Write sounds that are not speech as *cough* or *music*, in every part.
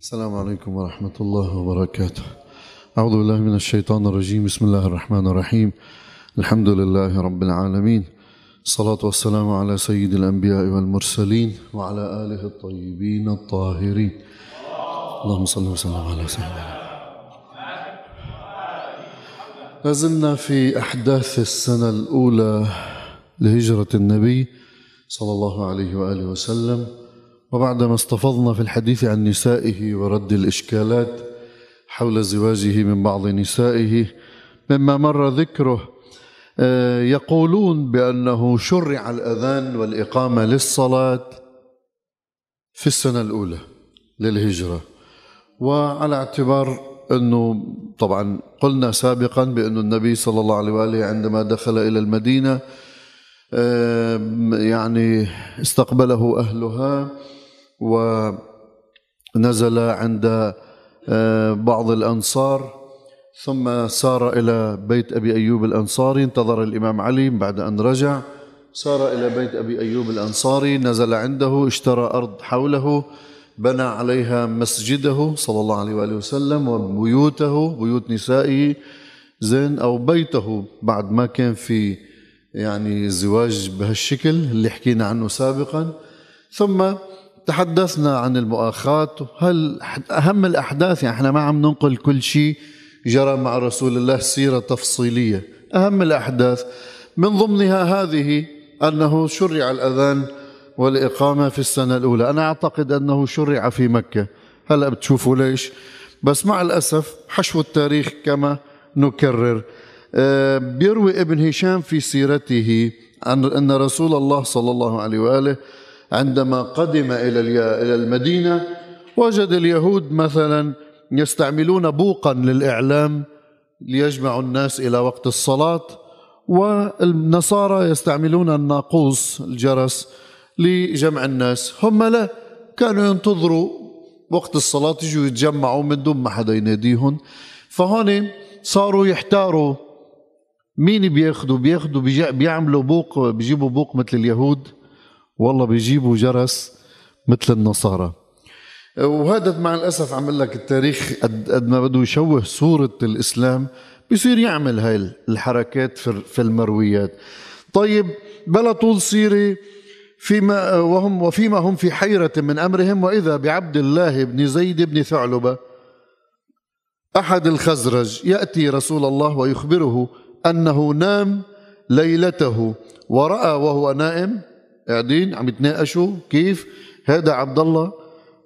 السلام عليكم ورحمة الله وبركاته. أعوذ بالله من الشيطان الرجيم. بسم الله الرحمن الرحيم. الحمد لله رب العالمين. الصلاة والسلام على سيد الأنبياء والمرسلين وعلى آله الطيبين الطاهرين. اللهم صل وسلم على سيدنا لازلنا في أحداث السنة الأولى لهجرة النبي صلى الله عليه وآله وسلم. وبعدما استفضنا في الحديث عن نسائه ورد الإشكالات حول زواجه من بعض نسائه مما مر ذكره آه، يقولون بأنه شرع الأذان والإقامة للصلاة في السنة الأولى للهجرة. وعلى اعتبار أنه طبعا قلنا سابقا بأن النبي صلى الله عليه وآله عندما دخل إلى المدينة آه، يعني استقبله أهلها ونزل عند آه، بعض الأنصار ثم سار إلى بيت أبي أيوب الأنصاري. انتظر الإمام علي بعد أن رجع. سار إلى بيت أبي أيوب الأنصاري. نزل عنده اشترى أرض حوله بنى عليها مسجده صلى الله عليه وآله وسلم وبيوته بيوت نسائه. زين أو بيته بعد ما كان في يعني زواج بهالشكل اللي حكينا عنه سابقا. ثم تحدثنا عن المؤاخاة هل أهم الأحداث؟ يعني إحنا ما عم ننقل كل شيء جرى مع رسول الله سيرة تفصيلية. أهم الأحداث. من ضمنها هذه أنه شرع الأذان والإقامة في السنة الأولى. أنا أعتقد أنه شرع في مكة. هلأ بتشوفوا ليش. بس مع الأسف حشو التاريخ كما نكرر. آه، بيروي ابن هشام في سيرته أن رسول الله صلى الله عليه وآله عندما قدم إلى إلى المدينة وجد اليهود مثلا يستعملون بوقا للإعلام ليجمعوا الناس إلى وقت الصلاة والنصارى يستعملون الناقوس الجرس لجمع الناس. هم لا كانوا ينتظروا وقت الصلاة يجوا يتجمعوا من دون ما حدا يناديهم. فهون صاروا يحتاروا مين بياخذوا بياخذوا بيعملوا بوق بيجيبوا بوق مثل اليهود. والله بيجيبوا جرس مثل النصارى. وهذا مع الأسف عم لك التاريخ قد ما بده يشوه صورة الإسلام بصير يعمل هاي الحركات في المرويات. طيب بلا طول سيرة فيما وهم وفيما هم في حيرة من أمرهم وإذا بعبد الله بن زيد بن ثعلبة أحد الخزرج يأتي رسول الله ويخبره أنه نام ليلته ورأى وهو نائم قاعدين عم يتناقشوا كيف هذا عبد الله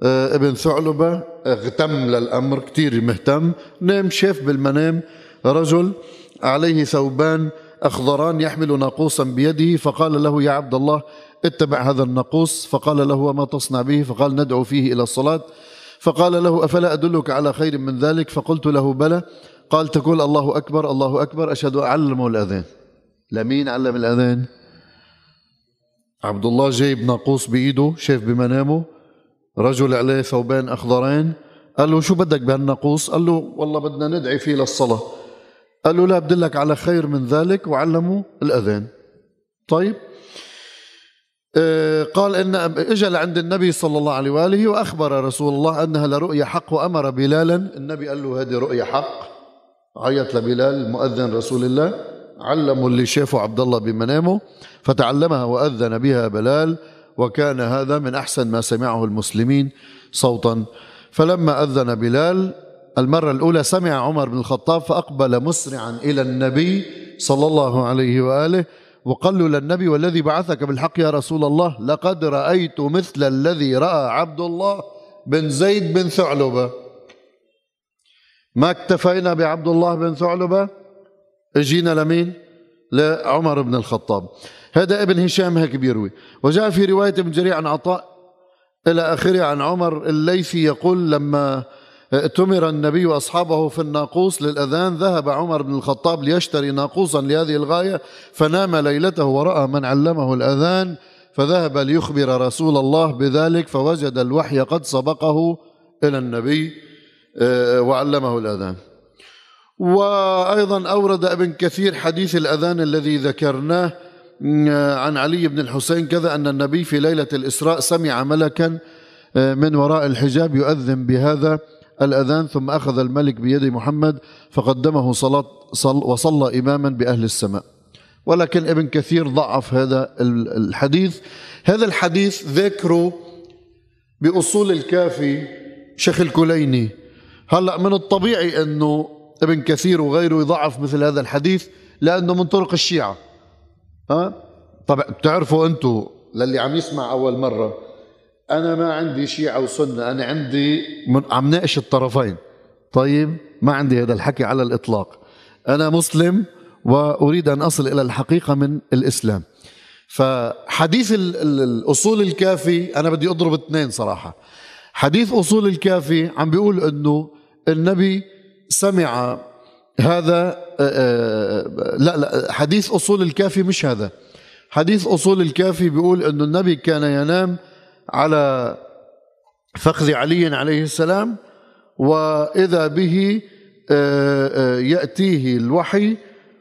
آه، ابن ثعلبة اغتم للأمر كتير مهتم نام شاف بالمنام رجل عليه ثوبان أخضران يحمل ناقوسا بيده فقال له يا عبد الله اتبع هذا الناقوس فقال له وما تصنع به فقال ندعو فيه إلى الصلاة فقال له أفلا أدلك على خير من ذلك؟ فقلت له بلى قال تقول الله أكبر الله أكبر أشهد أعلمه الأذان لمين علم الأذان؟ عبد الله جايب ناقوس بإيده شاف بمنامه رجل عليه ثوبان أخضرين قال له شو بدك بهالناقوس؟ قال له والله بدنا ندعي فيه للصلاة. قال له لا بدلك على خير من ذلك وعلمه الأذان. طيب. آه، قال إن اجى لعند النبي صلى الله عليه وآله وأخبر رسول الله أنها لرؤيا حق وأمر بلالا. النبي قال له هذه رؤيا حق. عيط لبلال مؤذن رسول الله. علموا اللي شافه عبد الله بمنامه فتعلمها وأذن بها بلال وكان هذا من أحسن ما سمعه المسلمين صوتا. فلما أذن بلال المرة الأولى سمع عمر بن الخطاب فأقبل مسرعا إلى النبي صلى الله عليه وآله وقال له للنبي والذي بعثك بالحق يا رسول الله؟ لقد رأيت مثل الذي رأى عبد الله بن زيد بن ثعلبة. ما اكتفينا بعبد الله بن ثعلبة؟ اجينا لمين؟ لعمر بن الخطاب. هذا ابن هشام هيك بيروي. وجاء في رواية ابن جرير عن عطاء إلى آخره عن عمر الليثي يقول لما ائتمر النبي وأصحابه في الناقوس للأذان ذهب عمر بن الخطاب ليشتري ناقوسا لهذه الغاية فنام ليلته ورأى من علمه الأذان فذهب ليخبر رسول الله بذلك فوجد الوحي قد سبقه إلى النبي آه، وعلمه الأذان. وأيضا أورد ابن كثير حديث الأذان الذي ذكرناه عن علي بن الحسين كذا أن النبي في ليلة الإسراء سمع ملكا آه، من وراء الحجاب يؤذن بهذا الأذان ثم أخذ الملك بيد محمد فقدمه صلاة صل وصلى إماما بأهل السماء. ولكن ابن كثير ضعف هذا الحديث. هذا الحديث ذكره بأصول الكافي شيخ الكليني. هلأ من الطبيعي أنه ابن كثير وغيره يضعف مثل هذا الحديث لأنه من طرق الشيعة. ها؟ طبعا بتعرفوا أنتم للي عم يسمع أول مرة أنا ما عندي شيعة وسنة أنا عندي من عم ناقش الطرفين. طيب ما عندي هذا الحكي على الإطلاق. أنا مسلم وأريد أن أصل إلى الحقيقة من الإسلام. فحديث الأصول الكافي أنا بدي أضرب اثنين صراحة. حديث أصول الكافي عم بيقول أنه النبي سمع هذا آه، آه، لا لا حديث أصول الكافي مش هذا. حديث أصول الكافي بيقول أنه النبي كان ينام على فخذ علي عليه السلام وإذا به آه، يأتيه الوحي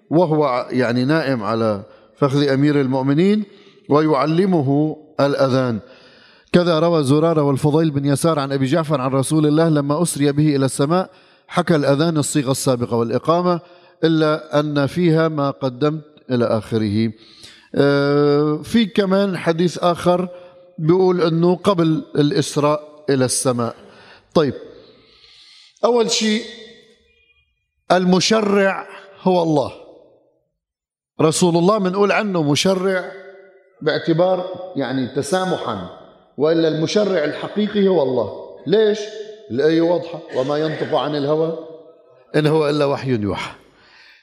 وهو يعني نائم على فخذ أمير المؤمنين ويعلمه الأذان. كذا روى زرارة والفضيل بن يسار عن أبي جعفر عن رسول الله لما أسري به إلى السماء حكى الأذان الصيغة السابقة والإقامة إلا أن فيها ما قدمت إلى آخره. آه، في كمان حديث آخر بيقول أنه قبل الإسراء إلى السماء. طيب أول شيء المشرع هو الله. رسول الله بنقول عنه مشرع باعتبار يعني تسامحا وإلا المشرع الحقيقي هو الله. ليش؟ الآية واضحة. وما ينطق عن الهوى إن هو إلا وحي يوحى.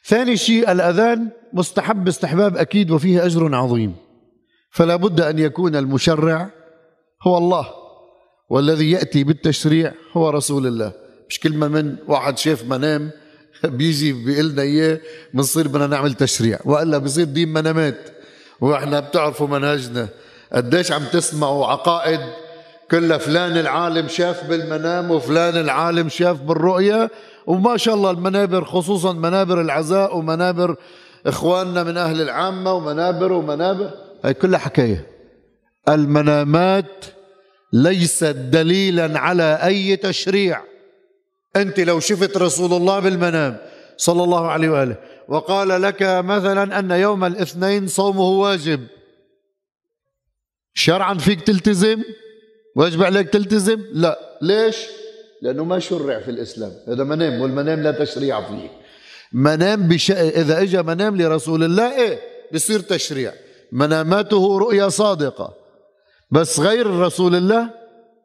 ثاني شيء الأذان مستحب استحباب أكيد وفيه أجر عظيم. فلا بد أن يكون المشرع هو الله والذي يأتي بالتشريع هو رسول الله. مش كلمة من واحد شاف منام *laughs* بيجي بيقول لنا إياه بنصير بدنا نعمل تشريع. وإلا بصير دين منامات وإحنا بتعرفوا منهجنا. قديش عم تسمعوا عقائد كلها فلان العالم شاف بالمنام وفلان العالم شاف بالرؤيا وما شاء الله المنابر خصوصا منابر العزاء ومنابر إخواننا من أهل العامة ومنابر ومنابر. هي كلها حكاية. المنامات ليست دليلا على أي تشريع. أنت لو شفت رسول الله بالمنام صلى الله عليه وآله وقال لك مثلا أن يوم الاثنين صومه واجب. شرعا فيك تلتزم؟ واجب عليك تلتزم؟ لا. ليش؟ لأنه ما شرع في الإسلام. هذا منام والمنام لا تشريع فيه. منام بش... إذا إجا منام لرسول الله إيه؟ بصير تشريع. مناماته رؤيا صادقة. بس غير رسول الله؟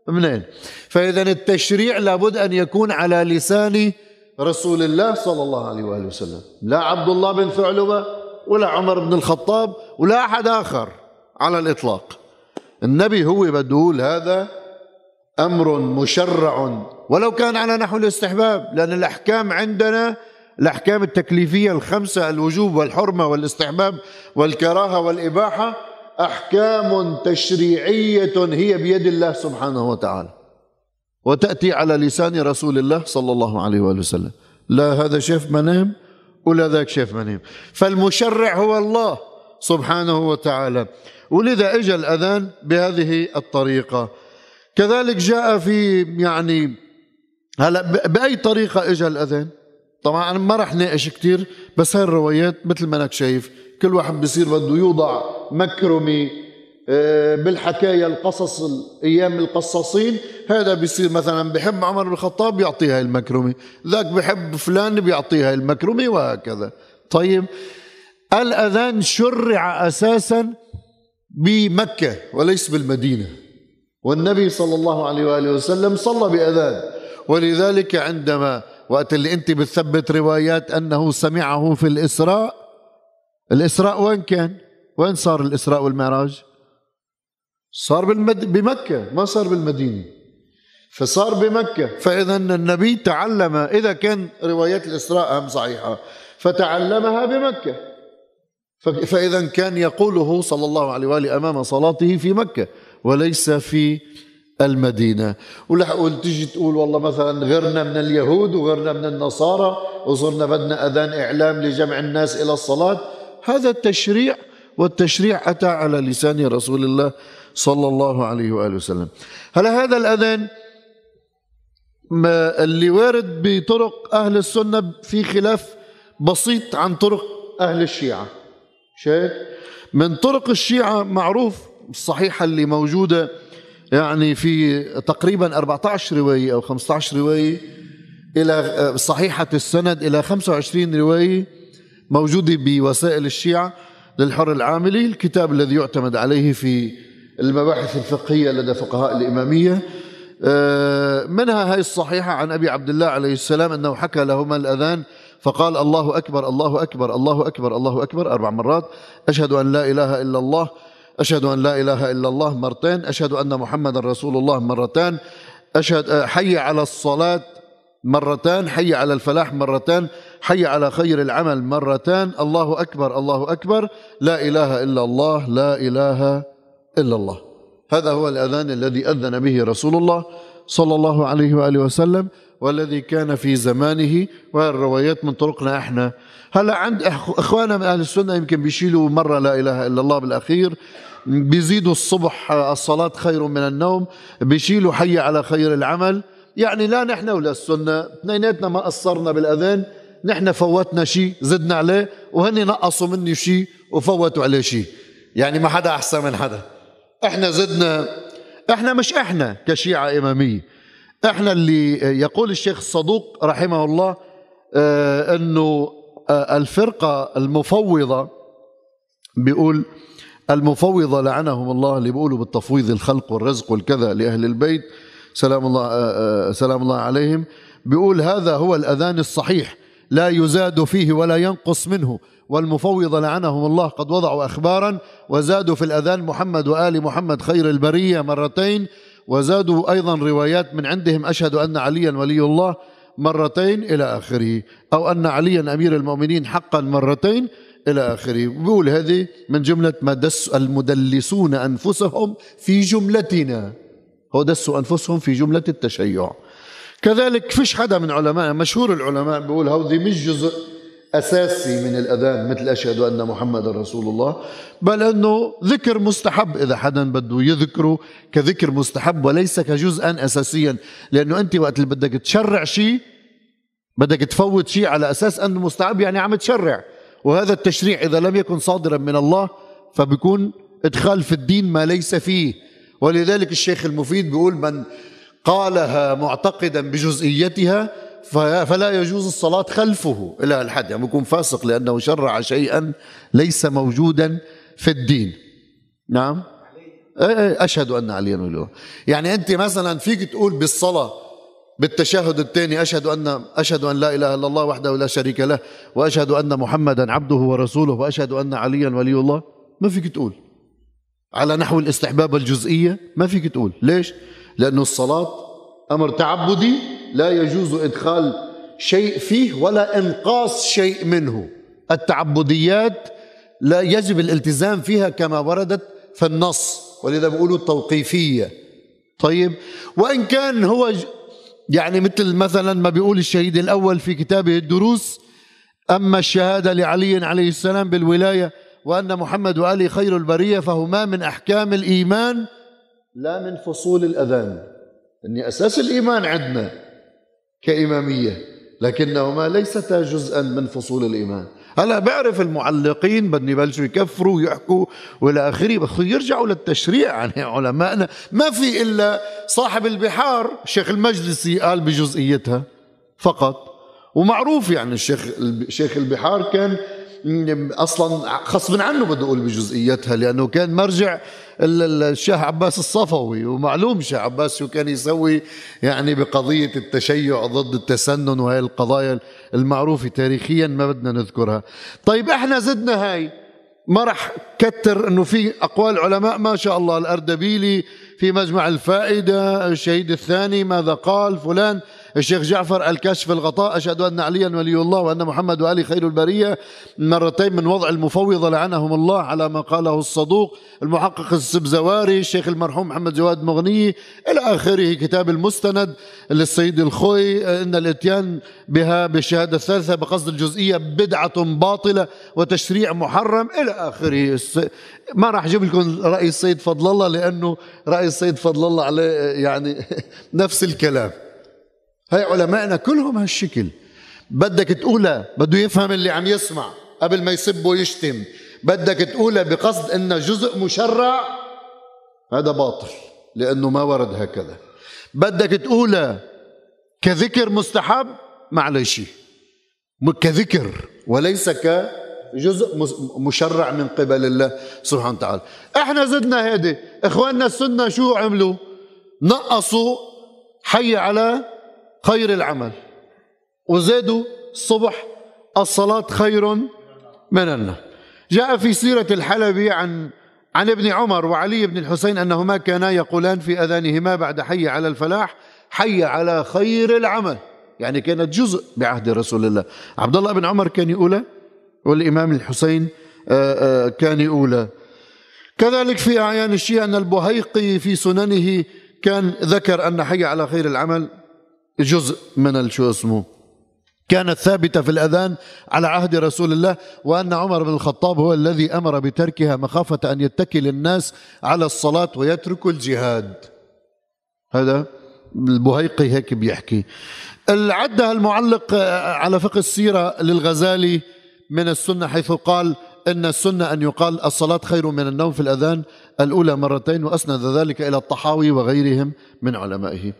منين؟ فإذا التشريع لابد أن يكون على لسان رسول الله صلى الله عليه وآله وسلم. لا عبد الله بن ثعلبة ولا عمر بن الخطاب ولا أحد آخر على الإطلاق. النبي هو بده يقول هذا أمر مشرع. ولو كان على نحو الاستحباب لأن الأحكام عندنا الأحكام التكليفية الخمسة الوجوب والحرمة والاستحباب والكراهة والإباحة أحكام تشريعية هي بيد الله سبحانه وتعالى. وتأتي على لسان رسول الله صلى الله عليه وآله وسلم. لا هذا شاف منام ولا ذاك شاف منام فالمشرع هو الله سبحانه وتعالى. ولذا اجى الأذان بهذه الطريقة. كذلك جاء في يعني هلا بأي طريقة اجى الأذان؟ طبعا ما رح ناقش كثير بس هاي الروايات مثل ما أنك شايف كل واحد بصير بده يوضع مكرمة آه، بالحكاية القصص أيام القصاصين. هذا بيصير مثلا بحب عمر بن الخطاب بيعطيه هاي المكرمة ذاك بحب فلان بيعطيه هاي المكرمة وهكذا. طيب الأذان شرع أساسا بمكة وليس بالمدينة. والنبي صلى الله عليه وآله وسلم صلى بأذان. ولذلك عندما وقت اللي أنت بتثبت روايات أنه سمعه في الإسراء الإسراء وين كان؟ وين صار الإسراء والمعراج؟ صار بالمد... بمكة ما صار بالمدينة. فصار بمكة. فإذا النبي تعلم إذا كان روايات الإسراء أهم صحيحة فتعلمها بمكة. فإذا كان يقوله صلى الله عليه وآله أمام صلاته في مكة وليس في المدينة. ولحقول تجي تقول والله مثلا غيرنا من اليهود وغيرنا من النصارى وصرنا بدنا أذان إعلام لجمع الناس إلى الصلاة. هذا التشريع والتشريع أتى على لسان رسول الله صلى الله عليه وآله وسلم. هلا هذا الأذان اللي وارد بطرق أهل السنة في خلاف بسيط عن طرق أهل الشيعة؟ شايف؟ من طرق الشيعة معروف الصحيحة اللي موجودة يعني في تقريبا 14 رواية أو 15 رواية إلى صحيحة السند إلى 25 رواية موجودة بوسائل الشيعة للحر العاملي الكتاب الذي يعتمد عليه في المباحث الفقهية لدى فقهاء الإمامية. آه، منها هاي الصحيحة عن أبي عبد الله عليه السلام أنه حكى لهما الأذان فقال الله أكبر الله أكبر الله أكبر الله أكبر. أربع مرات. أشهد أن لا إله إلا الله أشهد أن لا إله إلا الله مرتين. أشهد أن محمد رسول الله مرتان أشهد آه، حي على الصلاة مرتان حي على الفلاح مرتان حي على خير العمل مرتان الله أكبر الله أكبر. لا إله إلا الله لا إله إلا الله. هذا هو الأذان الذي أذن به رسول الله صلى الله عليه وآله وسلم. والذي كان في زمانه والروايات من طرقنا إحنا. هلا عند إخواننا من أهل السنة يمكن بيشيلوا مرة لا إله إلا الله بالأخير. بيزيدوا الصبح الصلاة خير من النوم بيشيلوا حي على خير العمل. يعني لا نحن ولا السنة اثنيناتنا ما قصرنا بالأذان نحن فوتنا شيء زدنا عليه وهن نقصوا مني شيء وفوتوا عليه شيء. يعني ما حدا أحسن من حدا. إحنا زدنا إحنا مش إحنا كشيعة إمامية. إحنا اللي يقول الشيخ الصدوق رحمه الله آه إنه آه الفرقة المفوضة بيقول المفوضة لعنهم الله اللي بيقولوا بالتفويض الخلق والرزق والكذا لأهل البيت سلام الله آه سلام الله عليهم. بيقول هذا هو الأذان الصحيح لا يزاد فيه ولا ينقص منه والمفوض لعنهم الله قد وضعوا أخبارا وزادوا في الأذان محمد وآل محمد خير البرية مرتين وزادوا أيضا روايات من عندهم أشهد أن عليا ولي الله مرتين إلى آخره أو أن عليا أمير المؤمنين حقا مرتين إلى آخره. بيقول هذه من جملة ما دس المدلسون أنفسهم في جملتنا. هو دسوا أنفسهم في جملة التشيع. كذلك فيش حدا من علماء مشهور العلماء بيقول هودي مش جزء أساسي من الأذان مثل أشهد أن محمد رسول الله بل أنه ذكر مستحب إذا حدا بده يذكره كذكر مستحب وليس كجزءا أساسيا لأنه أنت وقت اللي بدك تشرع شيء بدك تفوت شيء على أساس أنه مستحب يعني عم تشرع. وهذا التشريع إذا لم يكن صادرا من الله فبيكون إدخال في الدين ما ليس فيه. ولذلك الشيخ المفيد بيقول من قالها معتقدا بجزئيتها فلا يجوز الصلاة خلفه إلى الحد. يعني يكون فاسق لأنه شرع شيئا ليس موجودا في الدين. نعم؟ إيه، إيه، أشهد أن عليا ولي يعني أنت مثلا فيك تقول بالصلاة بالتشهد الثاني أشهد أن أشهد أن لا إله إلا الله وحده لا شريك له وأشهد أن محمدا عبده ورسوله وأشهد أن عليا ولي الله. ما فيك تقول. على نحو الاستحباب الجزئية ما فيك تقول. ليش؟ لأنه الصلاة أمر تعبدي لا يجوز إدخال شيء فيه ولا إنقاص شيء منه. التعبديات لا يجب الالتزام فيها كما وردت في النص ولذا بيقولوا التوقيفية. طيب وإن كان هو يعني مثل مثلا ما بيقول الشهيد الأول في كتابه الدروس أما الشهادة لعلي عليه السلام بالولاية وأن محمد وآله خير البرية فهما من أحكام الإيمان لا من فصول الأذان. أن أساس الإيمان عندنا. كإمامية لكنهما ليستا جزءا من فصول الإيمان. هلا بعرف المعلقين بدهم يبلشوا يكفروا ويحكوا والى آخره. بس يرجعوا للتشريع يعني علمائنا. ما في إلا صاحب البحار الشيخ المجلسي قال بجزئيتها فقط. ومعروف يعني الشيخ الشيخ البحار كان أصلا غصبا عنه بده أقول بجزئيتها لأنه كان مرجع الشاه عباس الصفوي ومعلوم الشاه عباس شو كان يسوي يعني بقضية التشيع ضد التسنن وهي القضايا المعروفة تاريخيا ما بدنا نذكرها. طيب إحنا زدنا هاي ما رح كتر إنه في أقوال علماء ما شاء الله الأردبيلي في مجمع الفائدة الشهيد الثاني ماذا قال فلان. الشيخ جعفر الكشف الغطاء أشهد أن عليا ولي الله وأن محمد وآلي خير البرية. مرتين من وضع المفوضة لعنهم الله على ما قاله الصدوق المحقق السبزواري الشيخ المرحوم محمد جواد مغني. إلى آخره كتاب المستند للسيد الخوي. إن الإتيان بها بالشهادة الثالثة بقصد الجزئية بدعة باطلة وتشريع محرم. إلى آخره ما راح أجيب لكم رأي السيد فضل الله لأنه رأي السيد فضل الله عليه يعني *laughs* نفس الكلام. هاي علمائنا كلهم هالشكل. بدك تقولها بده يفهم اللي عم يسمع قبل ما يسب ويشتم. بدك تقولها بقصد انها جزء مشرع؟ هذا باطل لأنه ما ورد هكذا. بدك تقولها كذكر مستحب؟ معلش كذكر وليس كجزء مشرع من قبل الله سبحانه وتعالى. إحنا زدنا هيدي. إخواننا السنة شو عملوا؟ نقصوا حي على خير العمل. وزادوا الصبح الصلاة خير من النوم جاء في سيرة الحلبي عن عن ابن عمر وعلي بن الحسين أنهما كانا يقولان في أذانهما بعد حي على الفلاح حي على خير العمل. يعني كانت جزء بعهد رسول الله. عبد الله بن عمر كان يقولها والإمام الحسين آه، آه، كان يقولها كذلك في أعيان الشيعة أن البهيقي في سننه كان ذكر أن حي على خير العمل. جزء من شو اسمه كانت ثابتة في الأذان على عهد رسول الله وأن عمر بن الخطاب هو الذي أمر بتركها مخافة أن يتكل الناس على الصلاة ويتركوا الجهاد. هذا البهيقي هيك بيحكي. العدها المعلق على فقه السيرة للغزالي من السنة حيث قال إن السنة أن يقال الصلاة خير من النوم في الأذان الأولى مرتين وأسند ذلك إلى الطحاوي وغيرهم من علمائه.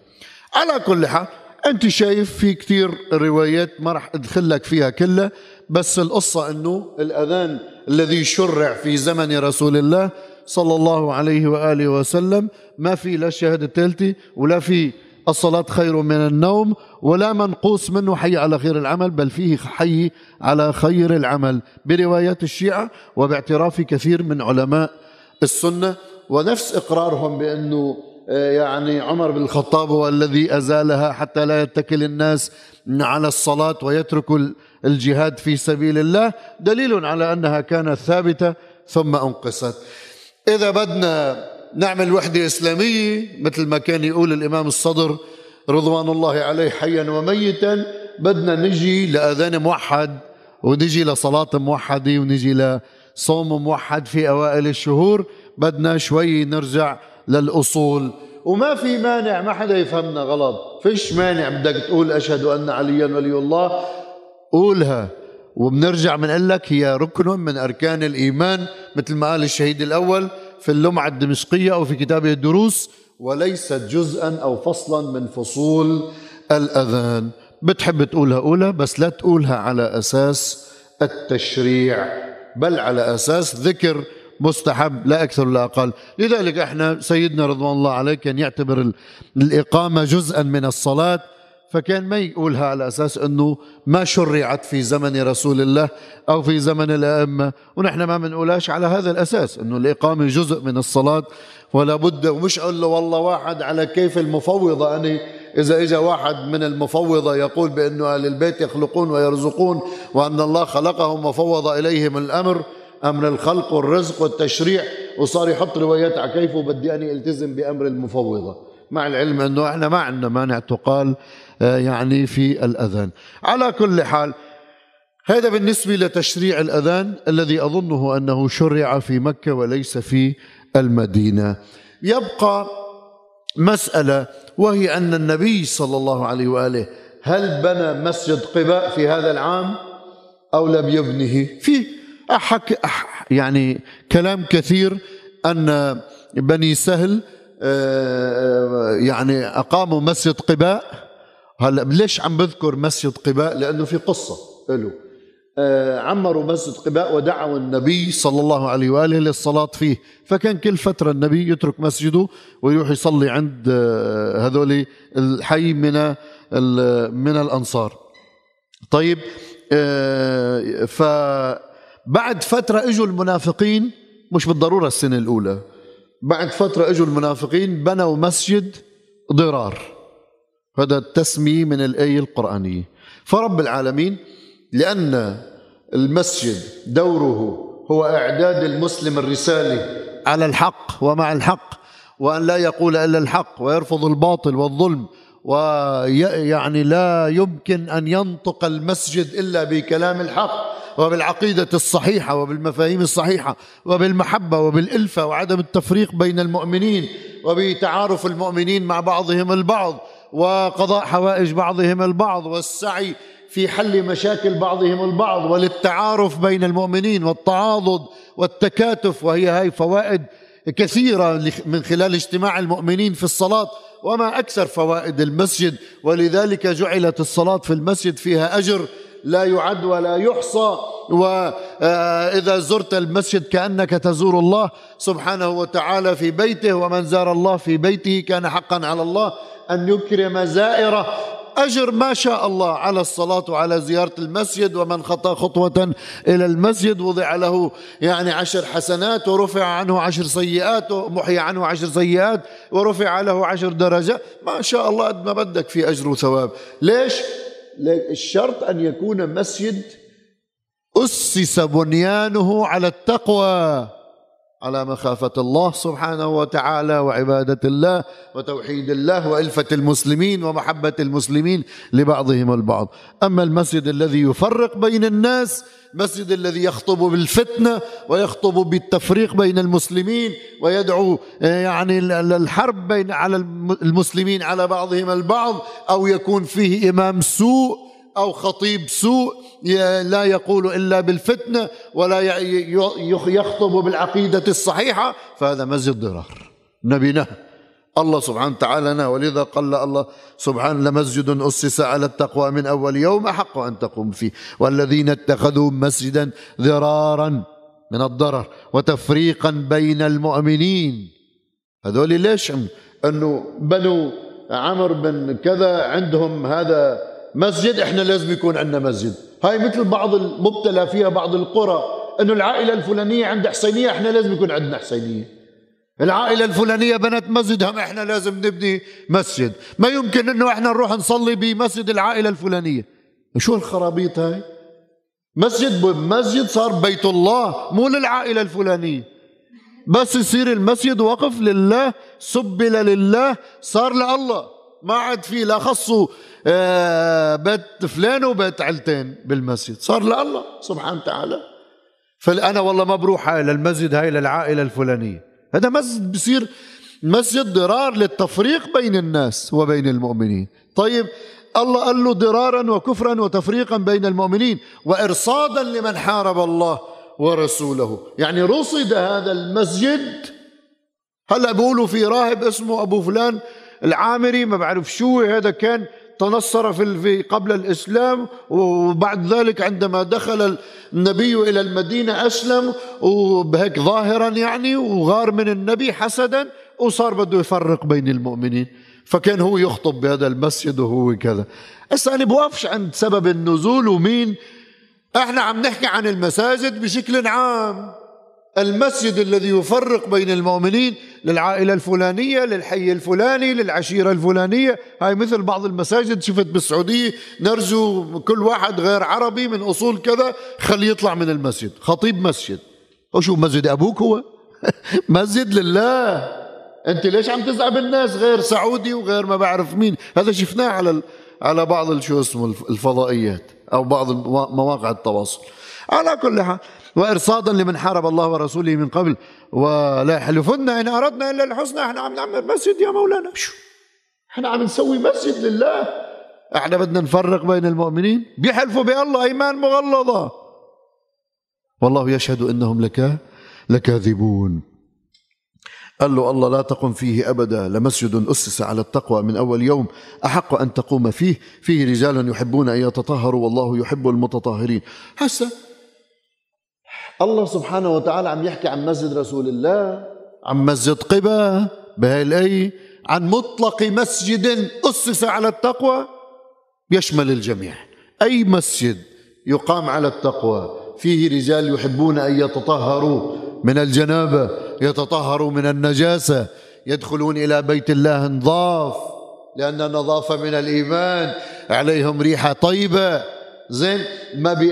على كل حال أنت شايف في كثير روايات ما راح أدخل لك فيها كلها بس القصة إنه الأذان الذي شرع في زمن رسول الله صلى الله عليه وآله وسلم ما في لا الشهادة الثالثة ولا في الصلاة خير من النوم ولا منقوص منه حي على خير العمل بل فيه حي على خير العمل. بروايات الشيعة وباعتراف كثير من علماء السنة ونفس إقرارهم بأنه يعني عمر بن الخطاب هو الذي أزالها حتى لا يتكل الناس على الصلاة ويتركوا الجهاد في سبيل الله دليل على أنها كانت ثابتة ثم أنقصت. إذا بدنا نعمل وحدة إسلامية مثل ما كان يقول الإمام الصدر رضوان الله عليه حيا وميتا بدنا نجي لأذان موحد ونجي لصلاة موحدة ونجي لصوم موحد في أوائل الشهور بدنا شوي نرجع للأصول. وما في مانع ما حدا يفهمنا غلط. فيش مانع بدك تقول أشهد أن عليا ولي الله. قولها. وبنرجع بنقول لك هي ركن من أركان الإيمان مثل ما قال الشهيد الأول في اللمعة الدمشقية أو في كتابه الدروس وليست جزءا أو فصلا من فصول الأذان. بتحب تقولها قولها بس لا تقولها على أساس التشريع بل على أساس ذكر مستحب لا أكثر ولا أقل. لذلك إحنا سيدنا رضوان الله عليه كان يعتبر الإقامة جزءا من الصلاة فكان ما يقولها على أساس أنه ما شرعت في زمن رسول الله أو في زمن الأئمة. ونحن ما بنقولهاش على هذا الأساس أنه الإقامة جزء من الصلاة ولا بد ومش أقول له والله واحد على كيف المفوضة. أنا إذا إجا واحد من المفوضة يقول بأنه أهل البيت يخلقون ويرزقون وأن الله خلقهم وفوض إليهم الأمر أمر الخلق والرزق والتشريع. وصار يحط روايات على كيفه بدي أني ألتزم بأمر المفوضة. مع العلم أنه إحنا ما عندنا مانع تقال آه، يعني في الأذان. على كل حال هذا بالنسبة لتشريع الأذان الذي أظنه أنه شرع في مكة وليس في المدينة. يبقى مسألة وهي أن النبي صلى الله عليه وآله هل بنى مسجد قباء في هذا العام؟ أو لم يبنه؟ في أحك يعني كلام كثير أن بني سهل آه، يعني أقاموا مسجد قباء. هلا ليش عم بذكر مسجد قباء؟ لأنه في قصة له. آه، عمروا مسجد قباء ودعوا النبي صلى الله عليه وآله للصلاة فيه. فكان كل فترة النبي يترك مسجده ويروح يصلي عند آه، هذول الحي من من الأنصار. طيب ف بعد فترة إجوا المنافقين مش بالضرورة السنة الأولى بعد فترة إجوا المنافقين بنوا مسجد ضرار. هذا التسمية من الآية القرآنية. فرب العالمين لأن المسجد دوره هو إعداد المسلم الرسالة على الحق ومع الحق وأن لا يقول إلا الحق ويرفض الباطل والظلم ويعني لا يمكن أن ينطق المسجد إلا بكلام الحق. وبالعقيدة الصحيحة وبالمفاهيم الصحيحة وبالمحبة وبالإلفة وعدم التفريق بين المؤمنين وبتعارف المؤمنين مع بعضهم البعض وقضاء حوائج بعضهم البعض والسعي في حل مشاكل بعضهم البعض وللتعارف بين المؤمنين والتعاضد والتكاتف وهي هاي فوائد كثيرة من خلال اجتماع المؤمنين في الصلاة وما أكثر فوائد المسجد ولذلك جعلت الصلاة في المسجد فيها أجر لا يعد ولا يحصى. وإذا زرت المسجد كأنك تزور الله سبحانه وتعالى في بيته ومن زار الله في بيته كان حقا على الله أن يكرم زائرة. أجر ما شاء الله على الصلاة وعلى زيارة المسجد ومن خطى خطوة إلى المسجد وضع له يعني عشر حسنات ورفع عنه عشر سيئات ومحي عنه عشر سيئات ورفع له عشر درجات. ما شاء الله قد ما بدك في أجر وثواب. ليش؟ الشرط أن يكون مسجد أسس بنيانه على التقوى. على مخافة الله سبحانه وتعالى وعبادة الله وتوحيد الله وإلفة المسلمين ومحبة المسلمين لبعضهم البعض. أما المسجد الذي يفرق بين الناس مسجد الذي يخطب بالفتنة ويخطب بالتفريق بين المسلمين ويدعو يعني الحرب بين على المسلمين على بعضهم البعض أو يكون فيه إمام سوء أو خطيب سوء لا يقول إلا بالفتنة ولا يخطب بالعقيدة الصحيحة فهذا مسجد ضرار نبي نهى الله سبحانه وتعالى نهى ولذا قال الله سبحانه لمسجد أسس على التقوى من أول يوم أحق أن تقوم فيه. والذين اتخذوا مسجدا ضرارا من الضرر وتفريقا بين المؤمنين. هذول ليش؟ أنه بنو عمر بن كذا عندهم هذا مسجد إحنا لازم يكون عندنا مسجد. هاي مثل بعض المبتلى فيها بعض القرى إنه العائلة الفلانية عندها حسينية إحنا لازم يكون عندنا حسينية. العائلة الفلانية بنت مسجد هم إحنا لازم نبني مسجد. ما يمكن إنه إحنا نروح نصلي بمسجد العائلة الفلانية. شو الخرابيط هاي؟ مسجد مسجد صار بيت الله مو للعائلة الفلانية. بس يصير المسجد وقف لله سبل لله صار لله. ما عاد في لا خصوا آه، بيت فلان وبيت علتين بالمسجد. صار لله سبحانه وتعالى. فانا والله ما بروح هاي للمسجد هاي للعائلة الفلانية. هذا مسجد بصير مسجد ضرار للتفريق بين الناس وبين المؤمنين. طيب الله قال له ضرارا وكفرا وتفريقا بين المؤمنين وإرصادا لمن حارب الله ورسوله. يعني رصد هذا المسجد. هلا بيقولوا في راهب اسمه أبو فلان العامري ما بعرف شو هذا كان تنصر في قبل الإسلام وبعد ذلك عندما دخل النبي إلى المدينة أسلم وبهيك ظاهرا يعني وغار من النبي حسدا وصار بده يفرق بين المؤمنين. فكان هو يخطب بهذا المسجد وهو كذا. هسه أنا بوقفش عند سبب النزول ومين؟ إحنا عم نحكي عن المساجد بشكل عام. المسجد الذي يفرق بين المؤمنين للعائلة الفلانية للحي الفلاني للعشيرة الفلانية. هاي مثل بعض المساجد. شفت بالسعودية نرجو كل واحد غير عربي من أصول كذا خليه يطلع من المسجد. خطيب مسجد. وشو مسجد أبوك هو؟ *laughs* مسجد لله. أنت ليش عم تزعب الناس غير سعودي وغير ما بعرف مين. هذا شفناه على على بعض شو اسمه الفضائيات أو بعض مواقع التواصل. على كل حال وإرصادا لمن حارب الله ورسوله من قبل. ولا يحلفن إن أردنا إلا الحسنى إحنا عم نعمل مسجد يا مولانا. إحنا عم نسوي مسجد لله. إحنا بدنا نفرق بين المؤمنين. بيحلفوا بألله إيمان مغلظة. والله يشهد إنهم لك لكاذبون. قال له الله لا تقم فيه أبدا لمسجد أسس على التقوى من أول يوم. أحق أن تقوم فيه فيه رجال يحبون أن يتطهروا والله يحب المتطهرين. هسه الله سبحانه وتعالى عم يحكي عن مسجد رسول الله. عن مسجد قباء بهاي الآية عن مطلق مسجد أسس على التقوى. يشمل الجميع. أي مسجد يقام على التقوى؟ فيه رجال يحبون أن يتطهروا من الجنابة يتطهروا من النجاسة يدخلون إلى بيت الله نظاف لأن النظافة من الإيمان. عليهم ريحة طيبة. زين ما بي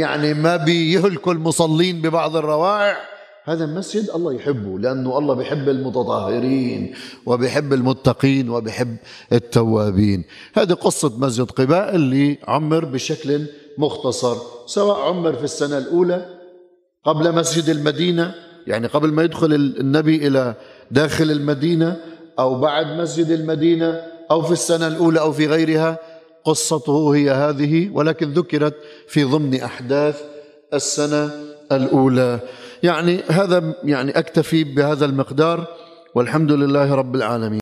يعني ما بيهلكوا المصلين ببعض الروائح هذا المسجد الله يحبه لأنه الله بيحب المتطهرين وبيحب المتقين وبيحب التوابين. هذه قصة مسجد قباء اللي عمر بشكل مختصر سواء عمر في السنة الأولى قبل مسجد المدينة يعني قبل ما يدخل النبي إلى داخل المدينة أو بعد مسجد المدينة أو في السنة الأولى أو في غيرها. قصته هي هذه ولكن ذكرت في ضمن أحداث السنة الأولى. يعني هذا يعني أكتفي بهذا المقدار والحمد لله رب العالمين.